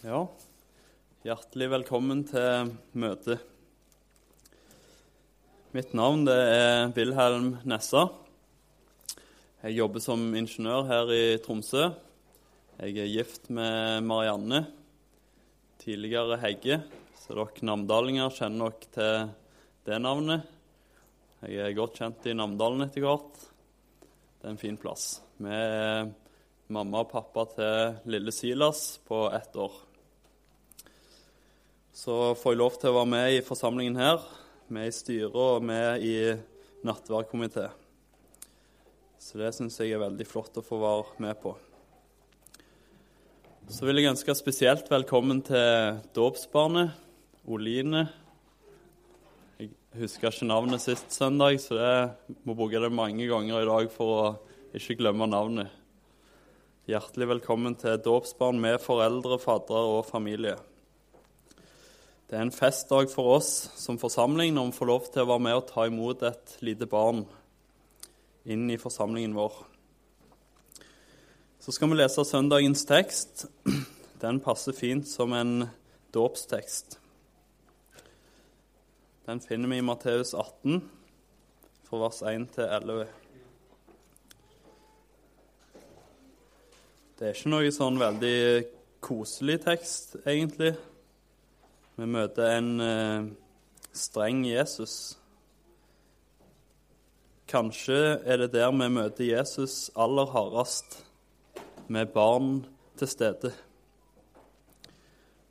Ja, hjertelig velkommen til møtet. Mitt navn er Wilhelm Nessa. Jeg jobber som ingeniør her i Tromsø. Jeg er gift med Marianne, tidligere Hegge. Så dere namdalinger kjenner nok til det navnet. Jeg er godt kjent i Namdalen etter hvert. Det er en fin plass. Vi er mamma og pappa til lille Silas på ett år. Så får jeg lov til å være med i forsamlingen her, med i styret og med i nattverdkomité. Så det syns jeg er veldig flott å få være med på. Så vil jeg ønske spesielt velkommen til dåpsbarnet, Oline. Jeg husker ikke navnet sist søndag, så jeg må bruke det mange ganger i dag for å ikke glemme navnet. Hjertelig velkommen til dåpsbarn med foreldre, faddere og familie. Det er en festdag for oss som forsamling når vi får lov til å være med og ta imot et lite barn inn i forsamlingen vår. Så skal vi lese søndagens tekst. Den passer fint som en dåpstekst. Den finner vi i Matteus 18, fra vers 1 til 11. Det er ikke noe sånn veldig koselig tekst, egentlig. Vi møter en eh, streng Jesus. Kanskje er det der vi møter Jesus aller hardest, med barn til stede.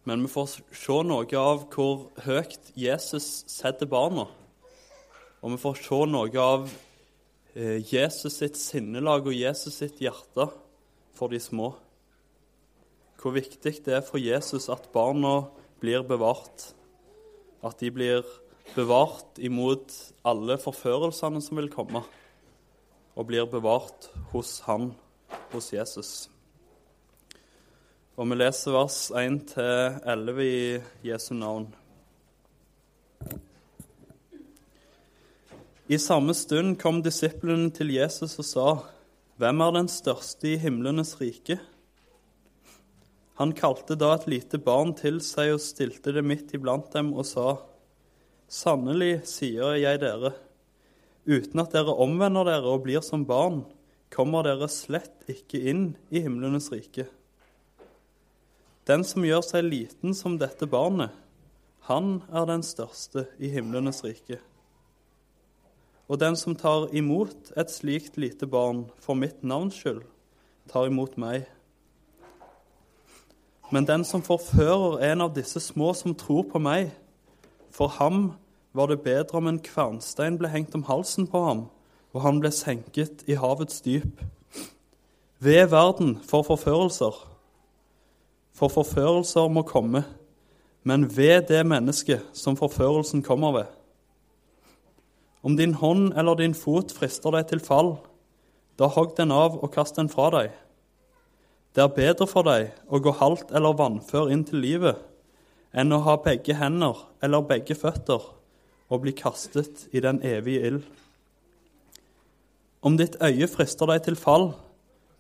Men vi får se noe av hvor høyt Jesus setter barna. Og vi får se noe av eh, Jesus sitt sinnelag og Jesus sitt hjerte for de små. Hvor viktig det er for Jesus at barna blir bevart. At de blir bevart imot alle forførelsene som vil komme, og blir bevart hos Han, hos Jesus. Og vi leser vers 1-11 i Jesu navn. I samme stund kom disiplene til Jesus og sa, 'Hvem er den største i himlenes rike?' Han kalte da et lite barn til seg og stilte det midt iblant dem og sa, Sannelig sier jeg dere, uten at dere omvender dere og blir som barn, kommer dere slett ikke inn i himlenes rike. Den som gjør seg liten som dette barnet, han er den største i himlenes rike. Og den som tar imot et slikt lite barn for mitt navns skyld, tar imot meg. Men den som forfører en av disse små som tror på meg, for ham var det bedre om en kvernstein ble hengt om halsen på ham, og han ble senket i havets dyp. Ved verden for forførelser. For forførelser må komme, men ved det mennesket som forførelsen kommer ved. Om din hånd eller din fot frister deg til fall, da hogg den av og kast den fra deg. Det er bedre for deg å gå halvt eller vannfør inn til livet enn å ha begge hender eller begge føtter og bli kastet i den evige ild. Om ditt øye frister deg til fall,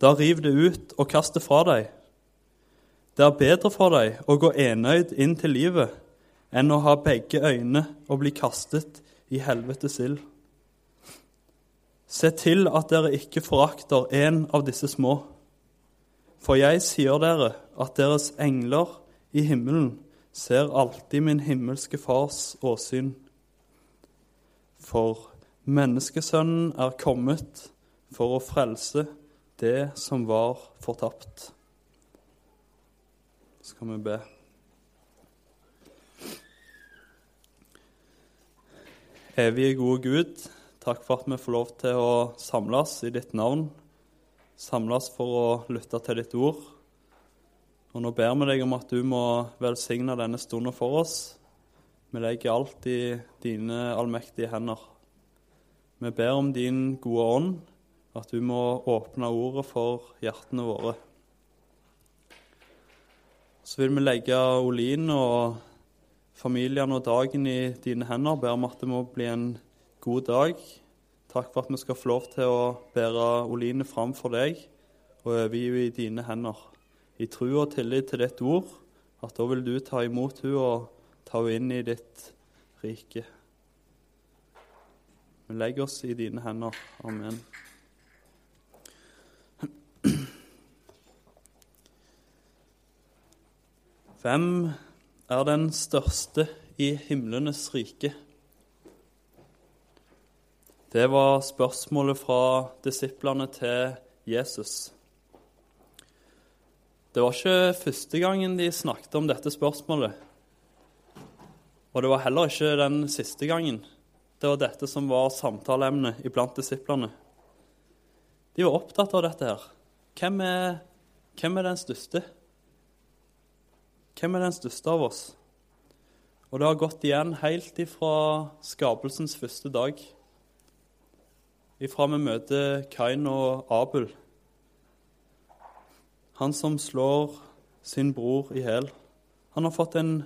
da riv det ut og kast det fra deg. Det er bedre for deg å gå enøyd inn til livet enn å ha begge øyne og bli kastet i helvetes ild. Se til at dere ikke forakter en av disse små. For jeg sier dere at deres engler i himmelen ser alltid min himmelske Fars åsyn. For menneskesønnen er kommet for å frelse det som var fortapt. Skal vi be. Evige, gode Gud, takk for at vi får lov til å samles i ditt navn samles for å lytte til ditt ord. Og nå ber vi deg om at du må velsigne denne stunden for oss. Vi legger alt i dine allmektige hender. Vi ber om din gode ånd, at du må åpne ordet for hjertene våre. Så vil vi legge Olin og familien og dagen i dine hender. Ber om at det må bli en god dag Takk for at vi skal få lov til å bære Oline fram for deg og overgi i dine hender, i tro og tillit til ditt ord at da vil du ta imot henne og ta henne inn i ditt rike. Vi legger oss i dine hender. Amen. Hvem er den største i himlenes rike? Det var spørsmålet fra disiplene til Jesus. Det var ikke første gangen de snakket om dette spørsmålet. Og det var heller ikke den siste gangen. Det var dette som var samtaleemnet iblant disiplene. De var opptatt av dette her. Hvem er, hvem er den største? Hvem er den største av oss? Og det har gått igjen helt ifra skapelsens første dag. Ifra vi møter Kain og Abel. Han som slår sin bror i hjel. Han har fått en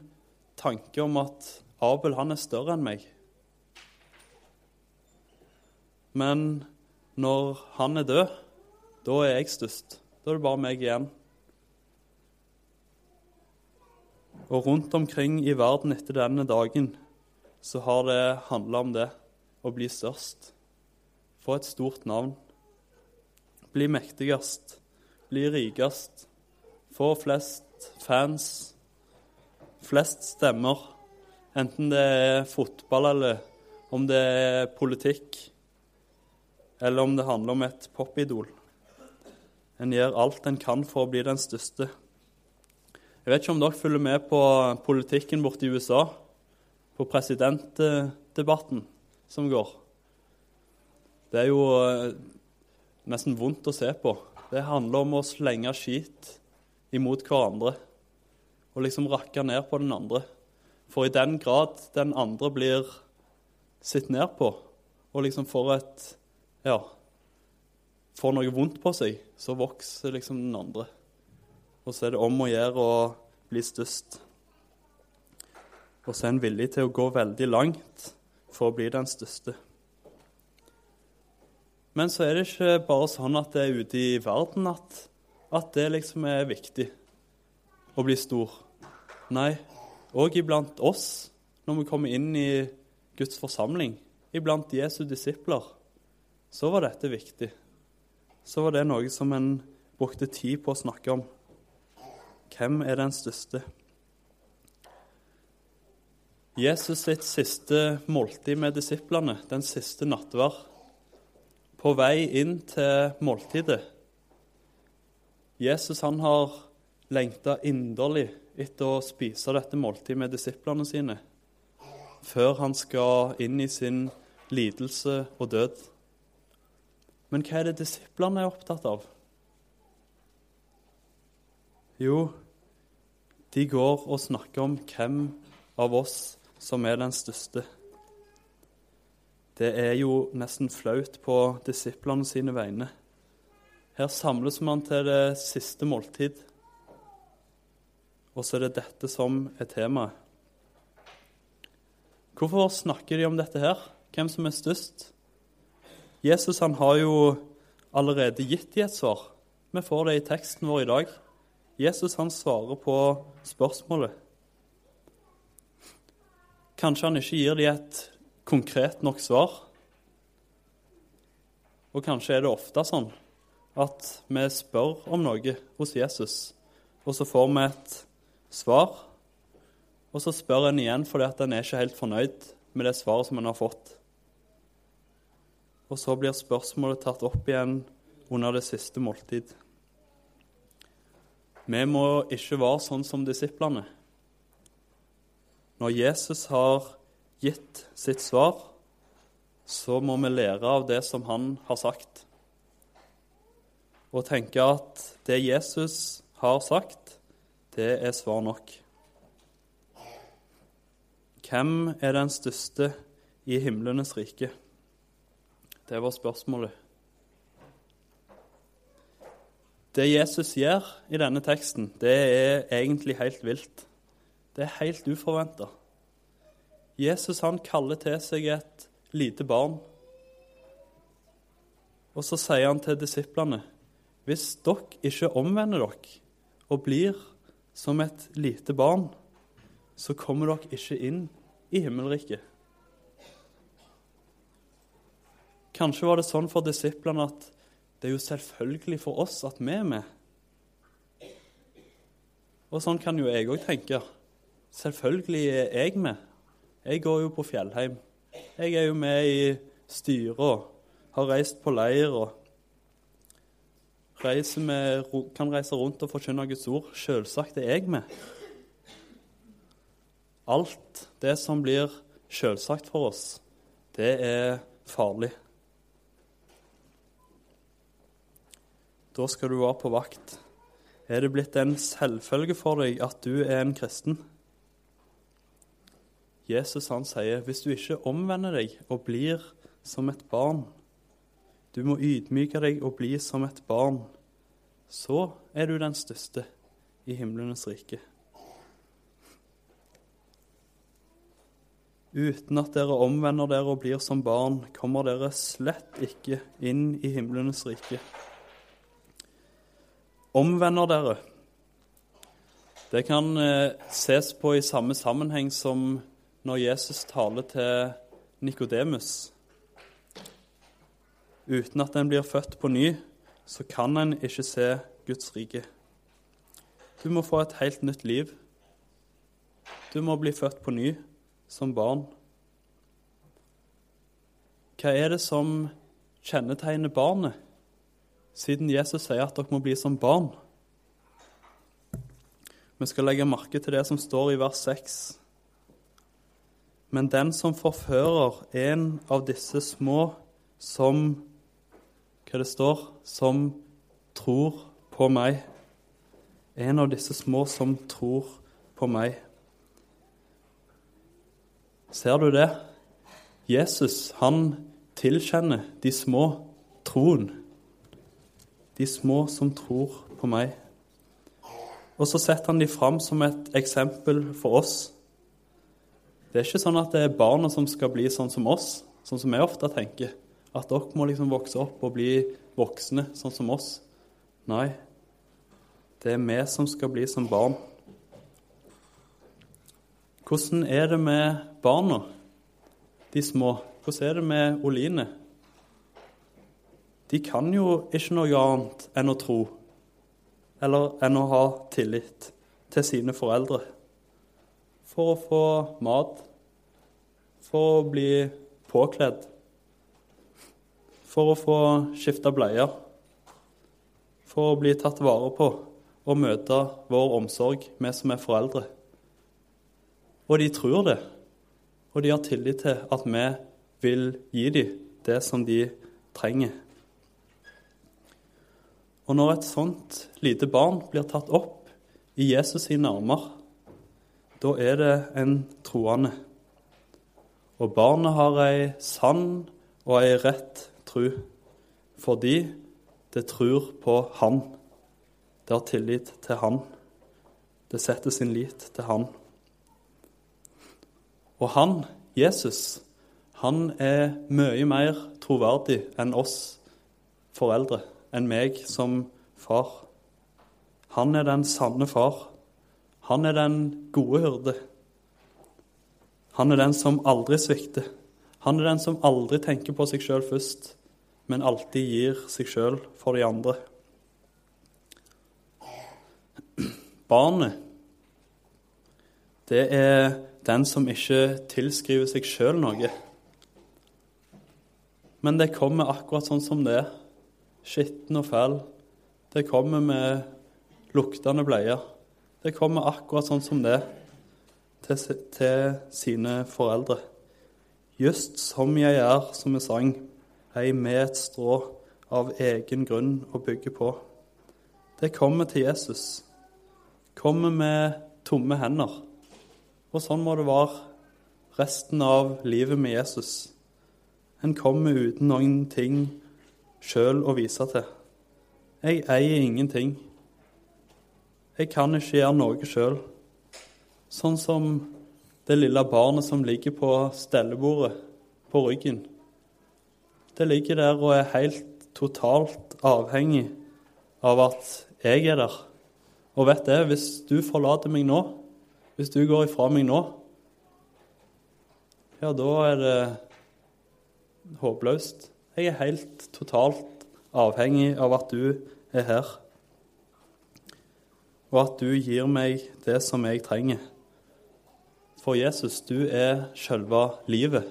tanke om at Abel han er større enn meg. Men når han er død, da er jeg størst. Da er det bare meg igjen. Og rundt omkring i verden etter denne dagen så har det handla om det å bli størst. Få et stort navn. Bli mektigst. Bli rikest. Få flest fans. Flest stemmer. Enten det er fotball eller om det er politikk, eller om det handler om et popidol. En gjør alt en kan for å bli den største. Jeg vet ikke om dere følger med på politikken borte i USA, på presidentdebatten som går. Det er jo eh, nesten vondt å se på. Det handler om å slenge skit imot hverandre og liksom rakke ned på den andre. For i den grad den andre blir sett ned på og liksom får et ja, får noe vondt på seg, så vokser liksom den andre. Og så er det om å gjøre å bli størst. Og så er en villig til å gå veldig langt for å bli den største. Men så er det ikke bare sånn at det er ute i verden at, at det liksom er viktig å bli stor. Nei, òg iblant oss når vi kommer inn i Guds forsamling, iblant Jesu disipler, så var dette viktig så var det noe som en brukte tid på å snakke om. Hvem er den største? Jesus sitt siste måltid med disiplene, den siste nattverd, på vei inn til måltidet. Jesus han har lengta inderlig etter å spise dette måltidet med disiplene sine før han skal inn i sin lidelse og død. Men hva er det disiplene er opptatt av? Jo, de går og snakker om hvem av oss som er den største. Det er jo nesten flaut på disiplene sine vegne. Her samles man til det siste måltid, og så er det dette som er temaet. Hvorfor snakker de om dette her? Hvem som er størst? Jesus han har jo allerede gitt de et svar. Vi får det i teksten vår i dag. Jesus han svarer på spørsmålet. Kanskje han ikke gir de et konkret nok svar. Og kanskje er det ofte sånn at vi spør om noe hos Jesus, og så får vi et svar, og så spør en igjen fordi at en er ikke helt fornøyd med det svaret som en har fått. Og så blir spørsmålet tatt opp igjen under det siste måltid. Vi må ikke være sånn som disiplene. Når Jesus har gitt sitt svar, så må vi lære av det som han har sagt. Og tenke at det Jesus har sagt, det er svar nok. Hvem er den største i himlenes rike? Det var spørsmålet. Det Jesus gjør i denne teksten, det er egentlig helt vilt. Det er helt uforventa. Jesus han kaller til seg et lite barn. Og så sier han til disiplene.: Hvis dere ikke omvender dere og blir som et lite barn, så kommer dere ikke inn i himmelriket. Kanskje var det sånn for disiplene at det er jo selvfølgelig for oss at vi er med. Og sånn kan jo jeg òg tenke. Selvfølgelig er jeg med. Jeg går jo på Fjellheim. Jeg er jo med i styret og har reist på leir og med, kan reise rundt og forkynne Guds ord. Selvsagt er jeg med. Alt det som blir selvsagt for oss, det er farlig. Da skal du være på vakt. Er det blitt en selvfølge for deg at du er en kristen? Jesus han sier hvis du ikke omvender deg og blir som et barn, du må ydmyke deg og bli som et barn, så er du den største i himlenes rike. Uten at dere omvender dere og blir som barn, kommer dere slett ikke inn i himlenes rike omvender dere. Det kan eh, ses på i samme sammenheng som når Jesus taler til Nikodemus. Uten at en blir født på ny, så kan en ikke se Guds rike. Du må få et helt nytt liv. Du må bli født på ny som barn. Hva er det som kjennetegner barnet? siden Jesus sier at dere må bli som barn. Vi skal legge merke til det som står i vers 6. Men den som forfører en av disse små som Hva det står? Som tror på meg. En av disse små som tror på meg. Ser du det? Jesus, han tilkjenner de små troen de små som tror på meg. Og så setter han de fram som et eksempel for oss. Det er ikke sånn at det er barna som skal bli sånn som oss, sånn som vi ofte tenker. At dere må liksom vokse opp og bli voksne sånn som oss. Nei, det er vi som skal bli som barn. Hvordan er det med barna, de små? Hvordan er det med Oline? de kan jo ikke noe annet enn å tro eller enn å ha tillit til sine foreldre. For å få mat, for å bli påkledd, for å få skifta bleier, for å bli tatt vare på og møte vår omsorg, vi som er foreldre. Og de tror det, og de har tillit til at vi vil gi dem det som de trenger. Og når et sånt lite barn blir tatt opp i Jesus sine armer, da er det en troende. Og barnet har ei sann og ei rett tru, fordi det tror på Han. Det har tillit til Han. Det setter sin lit til Han. Og han, Jesus, han er mye mer troverdig enn oss foreldre enn meg som far. Han er den sanne far. Han er den gode hyrde. Han er den som aldri svikter. Han er den som aldri tenker på seg sjøl først, men alltid gir seg sjøl for de andre. Barnet, det er den som ikke tilskriver seg sjøl noe. Men det kommer akkurat sånn som det er skitten og fæl. Det kommer med luktende bleier. Det kommer akkurat sånn som det til, til sine foreldre. Just som jeg er, som vi sang, ei med et strå av egen grunn å bygge på. Det kommer til Jesus. Kommer med tomme hender. Og sånn må det være resten av livet med Jesus. En kommer uten noen ting sjøl å vise til. Jeg eier ingenting. Jeg kan ikke gjøre noe sjøl. Sånn som det lille barnet som ligger på stellebordet på ryggen. Det ligger der og er helt totalt avhengig av at jeg er der, Og vet det, hvis du forlater meg nå, hvis du går ifra meg nå, ja, da er det håpløst. Jeg er helt totalt avhengig av at du er her, og at du gir meg det som jeg trenger. For Jesus, du er selve livet.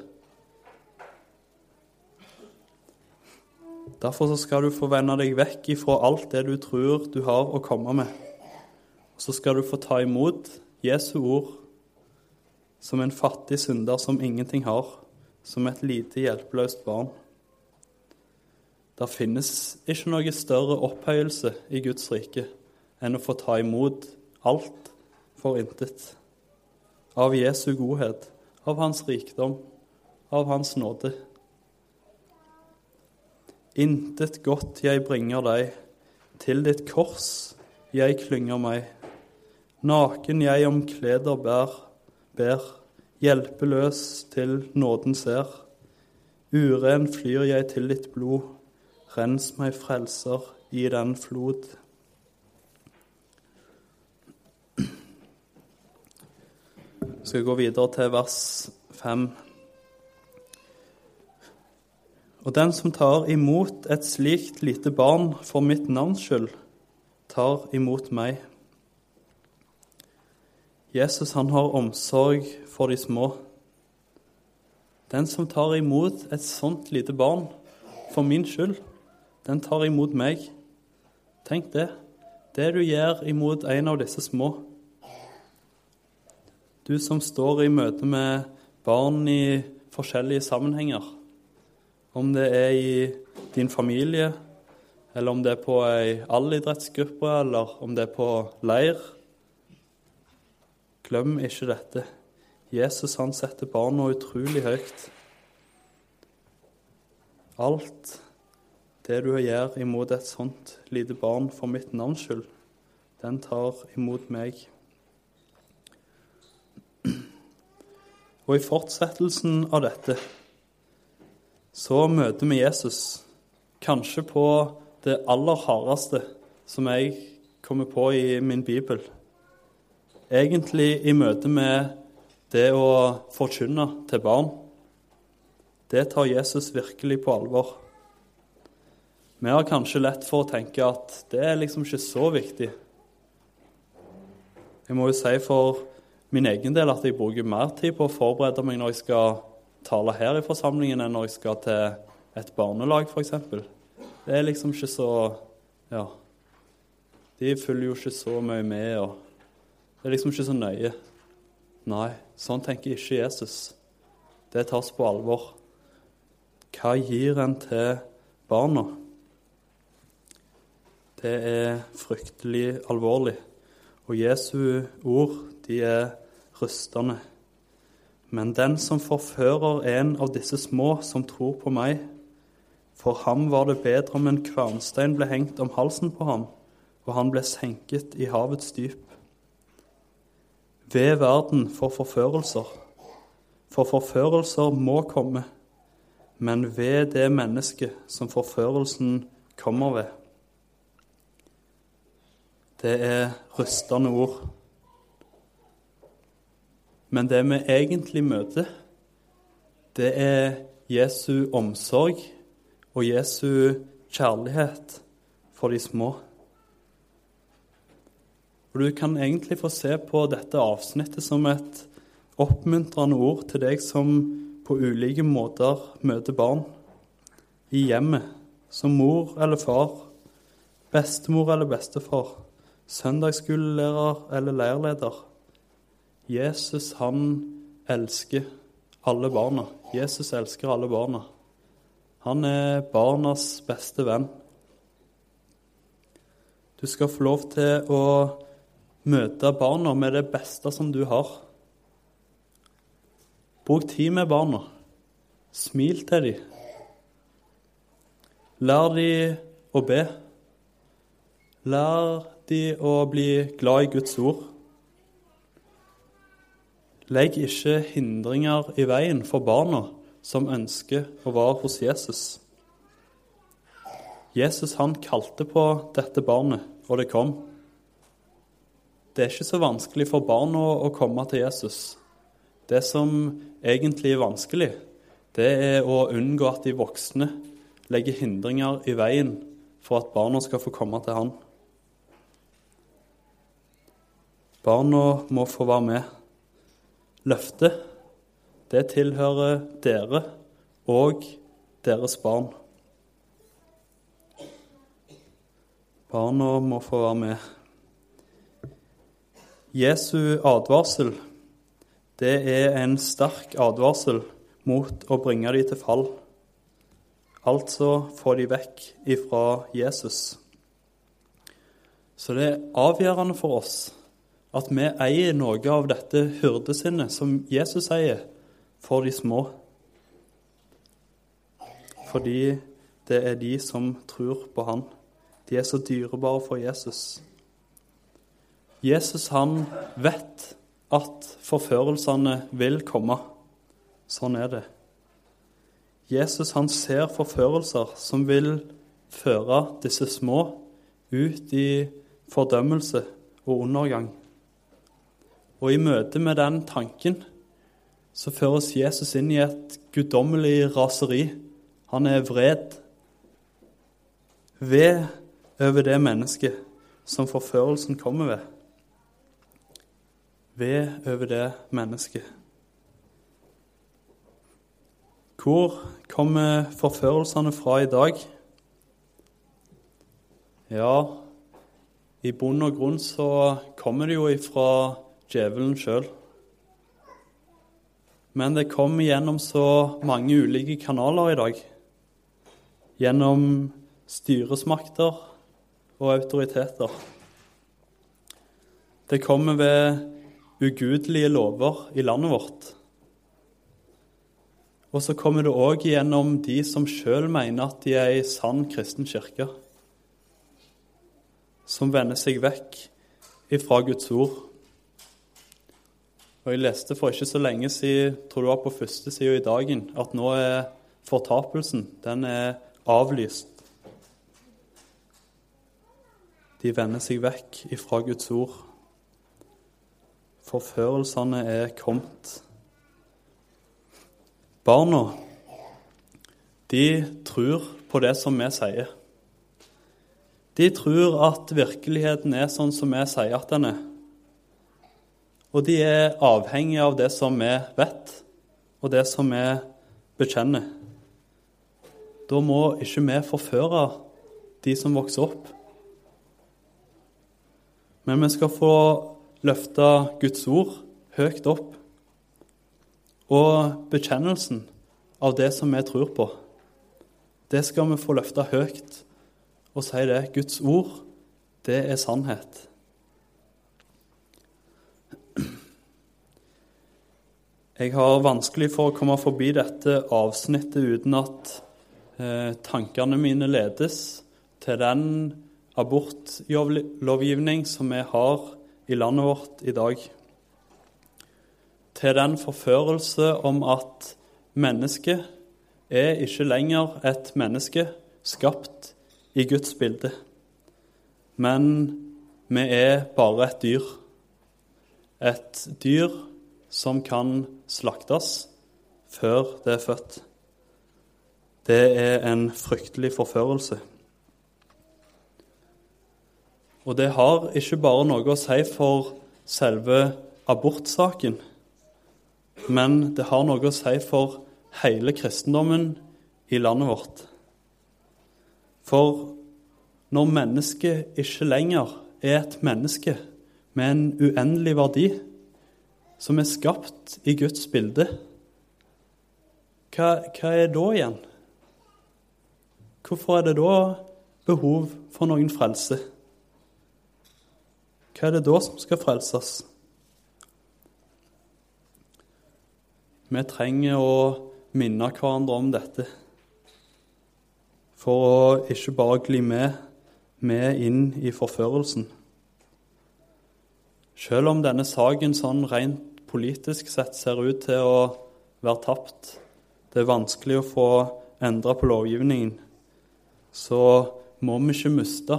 Derfor skal du få vende deg vekk ifra alt det du tror du har å komme med. Så skal du få ta imot Jesu ord som en fattig synder som ingenting har, som et lite hjelpeløst barn. Det finnes ikke noe større opphøyelse i Guds rike enn å få ta imot alt for intet. Av Jesu godhet, av Hans rikdom, av Hans nåde. Intet godt jeg bringer deg, til ditt kors jeg klynger meg. Naken jeg om kleder bær, ber, hjelpeløs til nåden ser. Uren flyr jeg til ditt blod, rens meg frelser i den flod. Jeg skal gå videre til vers 5. Og den som tar imot et slikt lite barn for mitt navns skyld, tar imot meg. Jesus han har omsorg for de små. Den som tar imot et sånt lite barn for min skyld, den tar imot meg. Tenk det. Det du gjør imot en av disse små. Du som står i møte med barn i forskjellige sammenhenger om det er i din familie, eller om det er på ei allidrettsgruppe, eller om det er på leir. Glem ikke dette. Jesus han setter barna utrolig høyt. Alt det du gjør imot et sånt lite barn for mitt navns skyld, den tar imot meg. Og i fortsettelsen av dette så møter vi Jesus kanskje på det aller hardeste som jeg kommer på i min bibel. Egentlig i møte med det å forkynne til barn. Det tar Jesus virkelig på alvor. Vi har kanskje lett for å tenke at det er liksom ikke så viktig. Jeg må jo si for min egen del at jeg bruker mer tid på å forberede meg når jeg skal tale her i forsamlingen enn når jeg skal til et barnelag, f.eks. Det er liksom ikke så Ja. De følger jo ikke så mye med, og det er liksom ikke så nøye. Nei, sånn tenker ikke Jesus. Det tas på alvor. Hva gir en til barna? Det er fryktelig alvorlig. Og Jesu ord, de er rystende. Men den som forfører en av disse små som tror på meg, for ham var det bedre om en kvernstein ble hengt om halsen på ham, og han ble senket i havets dyp. Ved verden for forførelser, for forførelser må komme, men ved det mennesket som forførelsen kommer ved. Det er rystende ord. Men det vi egentlig møter, det er Jesu omsorg og Jesu kjærlighet for de små. Og Du kan egentlig få se på dette avsnittet som et oppmuntrende ord til deg som på ulike måter møter barn i hjemmet, som mor eller far, bestemor eller bestefar, søndagsskolelærer eller leirleder Jesus, han elsker alle barna. Jesus elsker alle barna. Han er barnas beste venn. Du skal få lov til å møte barna med det beste som du har. Bruk tid med barna. Smil til dem. Lær dem å be. Lær dem å bli glad i Guds ord. Legg ikke hindringer i veien for barna som ønsker å være hos Jesus. Jesus han kalte på dette barnet, og det kom. det er ikke så vanskelig for barn å, å komme til Jesus. Det som egentlig er vanskelig, det er å unngå at de voksne legger hindringer i veien for at barna skal få komme til han. Barna må få være med. Løftet, det tilhører dere og deres barn. Barna må få være med. Jesu advarsel, det er en sterk advarsel mot å bringe dem til fall. Altså få de vekk ifra Jesus. Så det er avgjørende for oss at vi eier noe av dette hyrdesinnet som Jesus eier, for de små. Fordi det er de som tror på Han. De er så dyrebare for Jesus. Jesus han vet at forførelsene vil komme. Sånn er det. Jesus han ser forførelser som vil føre disse små ut i fordømmelse og undergang. Og i møte med den tanken så føres Jesus inn i et guddommelig raseri. Han er vred. Ved over det mennesket som forførelsen kommer ved. Ved over det mennesket. Hvor kommer forførelsene fra i dag? Ja, i bunn og grunn så kommer det jo ifra djevelen sjøl. Men det kommer gjennom så mange ulike kanaler i dag. Gjennom styresmakter, og autoriteter. Det kommer ved ugudelige lover i landet vårt. Og så kommer det òg gjennom de som sjøl mener at de er ei sann kristen kirke. Som vender seg vekk ifra Guds ord. Og Jeg leste for ikke så lenge siden, tror det var på første sida i dagen, at nå er fortapelsen den er avlyst. De vender seg vekk ifra Guds ord. Forførelsene er kommet. Barna, de tror på det som vi sier. De tror at virkeligheten er sånn som vi sier at den er. Og de er avhengige av det som vi vet, og det som vi bekjenner. Da må ikke vi forføre de som vokser opp. Men vi skal få løfte Guds ord høyt opp. Og bekjennelsen av det som vi tror på, det skal vi få løfte høyt og si det. Guds ord, det er sannhet. Jeg har vanskelig for å komme forbi dette avsnittet uten at eh, tankene mine ledes til den abortlovgivning som vi har i landet vårt i dag, til den forførelse om at mennesket er ikke lenger et menneske skapt i Guds bilde, men vi er bare et dyr. Et dyr som kan slaktes før det er født. Det er en fryktelig forførelse. Og det har ikke bare noe å si for selve abortsaken, men det har noe å si for hele kristendommen i landet vårt. For når mennesket ikke lenger er et menneske med en uendelig verdi, som er skapt i Guds bilde, hva, hva er da igjen? Hvorfor er det da behov for noen frelse? hva er det da som skal frelses? Vi trenger å minne hverandre om dette for å ikke bare gli med, med inn i forførelsen. Selv om denne saken sånn rent politisk sett ser ut til å være tapt, det er vanskelig å få endra på lovgivningen, så må vi ikke miste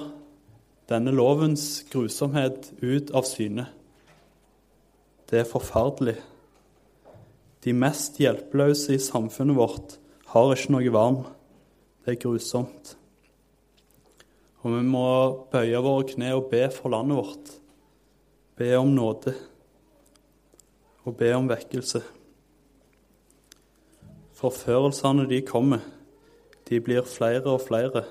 denne lovens grusomhet ut av syne. Det er forferdelig. De mest hjelpeløse i samfunnet vårt har ikke noe vern. Det er grusomt. Og vi må bøye våre kne og be for landet vårt. Be om nåde og be om vekkelse. Forførelsene de kommer, de blir flere og flere,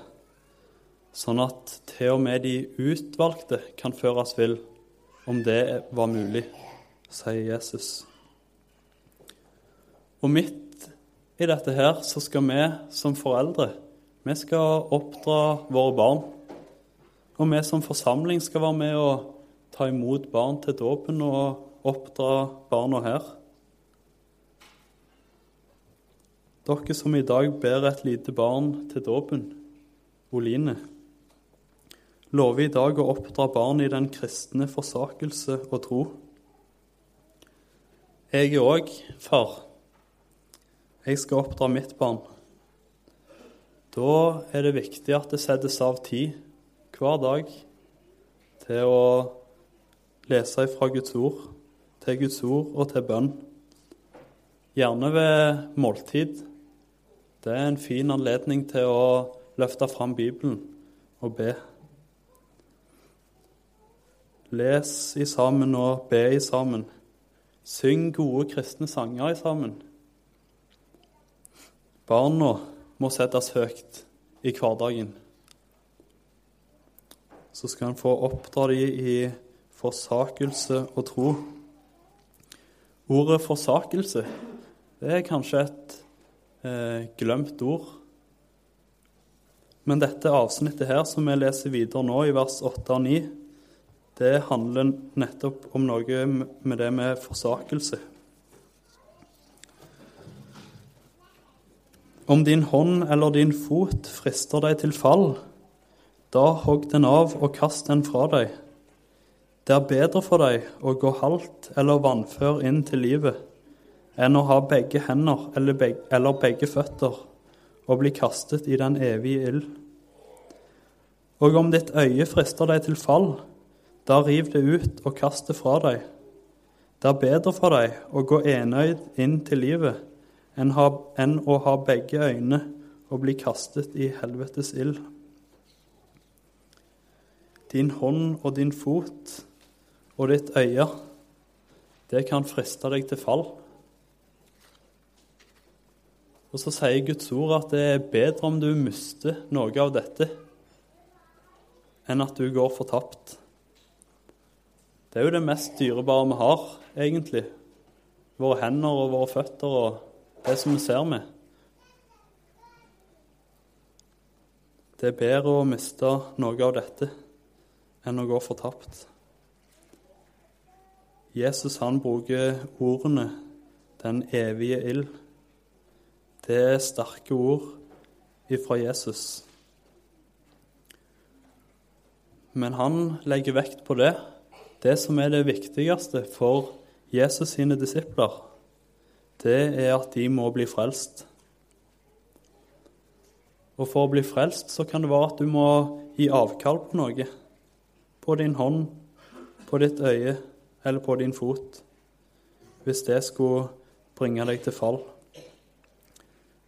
sånn at til og med de utvalgte kan føres vill, om det var mulig, sier Jesus. Og midt i dette her så skal vi som foreldre vi skal oppdra våre barn. Og vi som forsamling skal være med og ta imot barn til dåpen og oppdra barna her. Dere som i dag ber et lite barn til dåpen, Oline, lover i dag å oppdra barn i den kristne forsakelse og tro. Jeg er òg far. Jeg skal oppdra mitt barn. Da er det viktig at det settes av tid hver dag til å lese ifra Guds ord, til Guds ord og til bønn. Gjerne ved måltid det er en fin anledning til å løfte fram Bibelen og be. Les i sammen og be i sammen. Syng gode kristne sanger i sammen. Barna må settes høyt i hverdagen. Så skal en få oppdra dem i forsakelse og tro. Ordet forsakelse det er kanskje et eh, glemt ord. Men dette avsnittet her, som vi leser videre nå, i vers 8 og 9, det handler nettopp om noe med det med forsakelse. Om din hånd eller din fot frister deg til fall, da hogg den av og kast den fra deg. Det er bedre for deg å gå halvt eller vannfør inn til livet enn å ha begge hender eller begge, eller begge føtter og bli kastet i den evige ild. Og om ditt øye frister deg til fall, da riv det ut og kast det fra deg. Det er bedre for deg å gå enøyd inn til livet enn, ha, enn å ha begge øyne og bli kastet i helvetes ild. Din hånd og din fot og ditt øye, det kan friste deg til fall. Og så sier Guds ord at det er bedre om du mister noe av dette, enn at du går fortapt. Det er jo det mest dyrebare vi har, egentlig. Våre hender og våre føtter og det som vi ser med. Det er bedre å miste noe av dette enn å gå fortapt. Jesus han bruker ordene 'den evige ild'. Det er sterke ord ifra Jesus. Men han legger vekt på det, det som er det viktigste for Jesus sine disipler. Det er at de må bli frelst. Og for å bli frelst så kan det være at du må gi avkall på noe. På din hånd, på ditt øye eller på din fot. Hvis det skulle bringe deg til fall.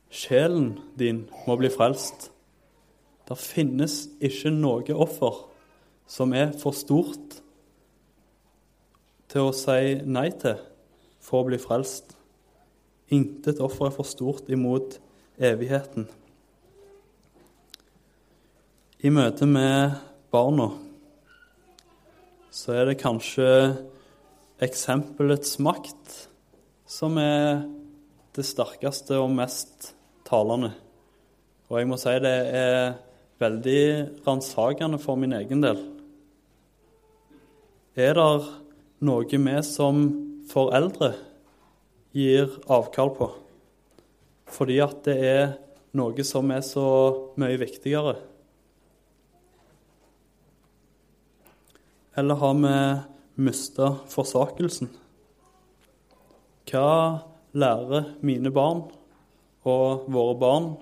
Sjelen din må bli frelst. Det finnes ikke noe offer som er for stort til å si nei til for å bli frelst. Intet offer er for stort imot evigheten. I møte med barna så er det kanskje eksempelets makt som er det sterkeste og mest talende. Og jeg må si det er veldig ransakende for min egen del. Er det noe vi som foreldre gir avkall på fordi at det er noe som er så mye viktigere? Eller har vi mista forsakelsen? Hva lærer mine barn og våre barn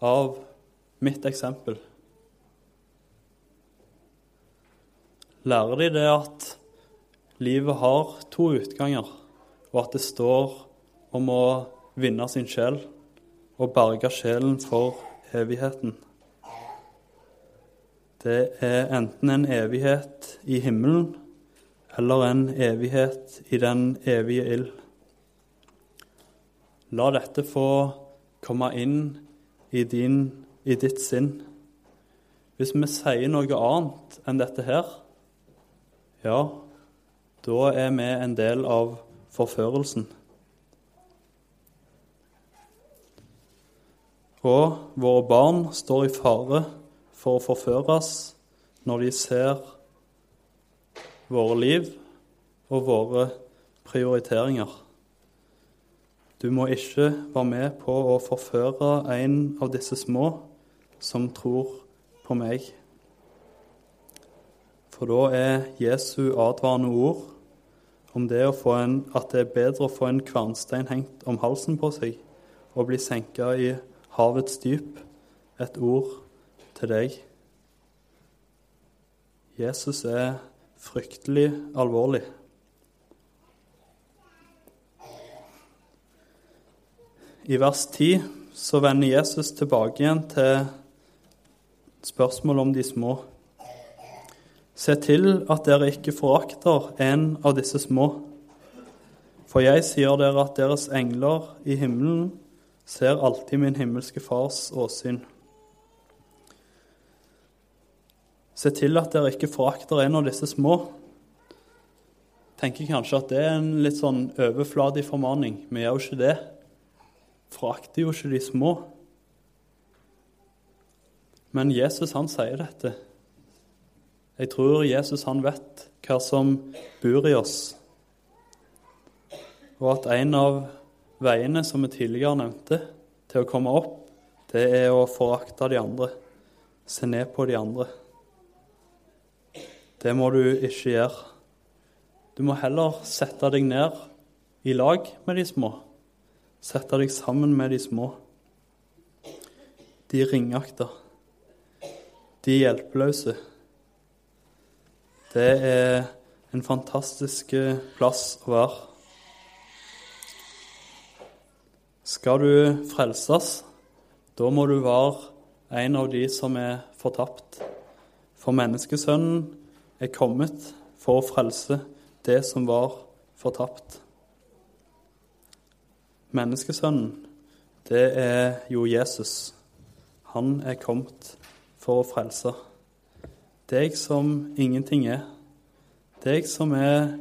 av mitt eksempel. lærer de det at livet har to utganger, og at det står om å vinne sin sjel og berge sjelen for evigheten. Det er enten en evighet i himmelen eller en evighet i den evige ild. La dette få komme inn i, din, i ditt sinn. Hvis vi sier noe annet enn dette her, ja, da er vi en del av forførelsen. Og våre barn står i fare for å forføres når de ser våre liv og våre prioriteringer. Du må ikke være med på å forføre en av disse små som tror på meg. For da er Jesu advarende ord om det en, at det er bedre å få en kvernstein hengt om halsen på seg og bli senka i havets dyp, et ord til deg. Jesus er fryktelig alvorlig. I vers 10 så vender Jesus tilbake igjen til spørsmålet om de små. Se til at dere ikke forakter en av disse små. For jeg sier dere at deres engler i himmelen ser alltid min himmelske Fars åsyn. Se til at dere ikke forakter en av disse små. Tenker kanskje at det er en litt sånn overfladig formaning. Vi gjør jo ikke det. Forakter jo ikke de små. Men Jesus, han sier dette. Jeg tror Jesus, han vet hva som bor i oss. Og at en av veiene som vi tidligere nevnte, til å komme opp, det er å forakte de andre. Se ned på de andre. Det må du ikke gjøre. Du må heller sette deg ned i lag med de små. Sette deg sammen med de små. De ringakta. De hjelpeløse. Det er en fantastisk plass å være. Skal du frelses, da må du være en av de som er fortapt. For menneskesønnen er kommet for å frelse det som var fortapt. Menneskesønnen, det er jo Jesus. Han er kommet for å frelse. Deg som ingenting er. Deg som er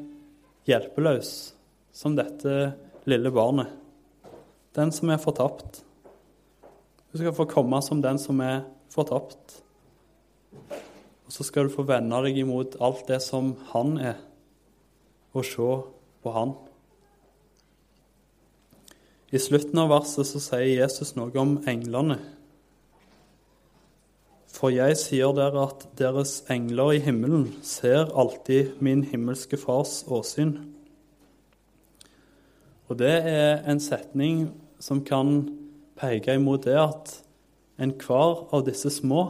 hjelpeløs, som dette lille barnet. Den som er fortapt. Du skal få komme som den som er fortapt. Og så skal du få vende deg imot alt det som han er, og se på han. I slutten av verset så sier Jesus noe om englene. For jeg sier dere at deres engler i himmelen ser alltid min himmelske Fars åsyn. Og det er en setning som kan peke imot det at enhver av disse små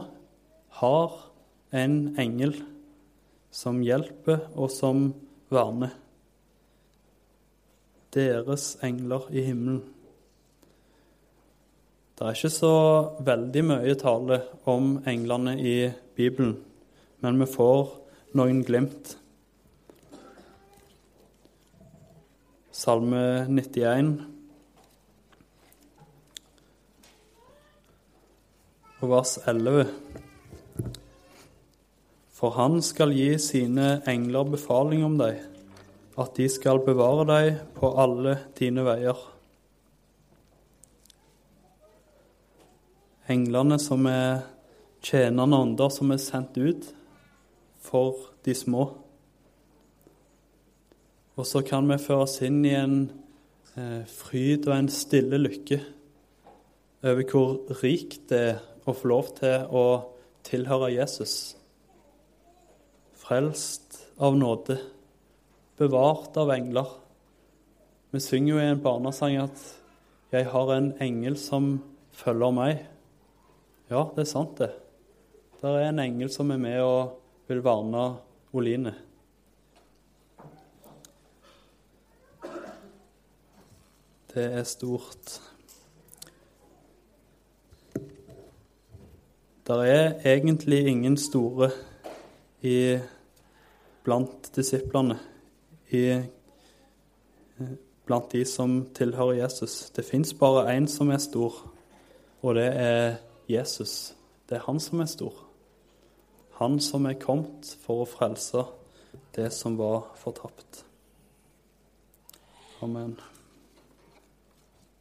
har en engel som hjelper og som verner. Deres engler i himmelen. Det er ikke så veldig mye tale om englene i Bibelen, men vi får noen glimt. Salme 91 og vers 11. For han skal gi sine engler befaling om deg, at de skal bevare deg på alle dine veier. Englene som er tjenende ånder som er sendt ut for de små. Og så kan vi føres inn i en eh, fryd og en stille lykke over hvor rikt det er å få lov til å tilhøre Jesus frelst av nåde, bevart av engler. Vi synger jo i en barnesang at 'Jeg har en engel som følger meg'. Ja, det er sant, det. Der er en engel som er med og vil verne Oline. Det er stort. Det er egentlig ingen store i, blant disiplene, i, blant de som tilhører Jesus. Det fins bare én som er stor, og det er Jesus. Det er han som er stor. Han som er kommet for å frelse det som var fortapt. Amen.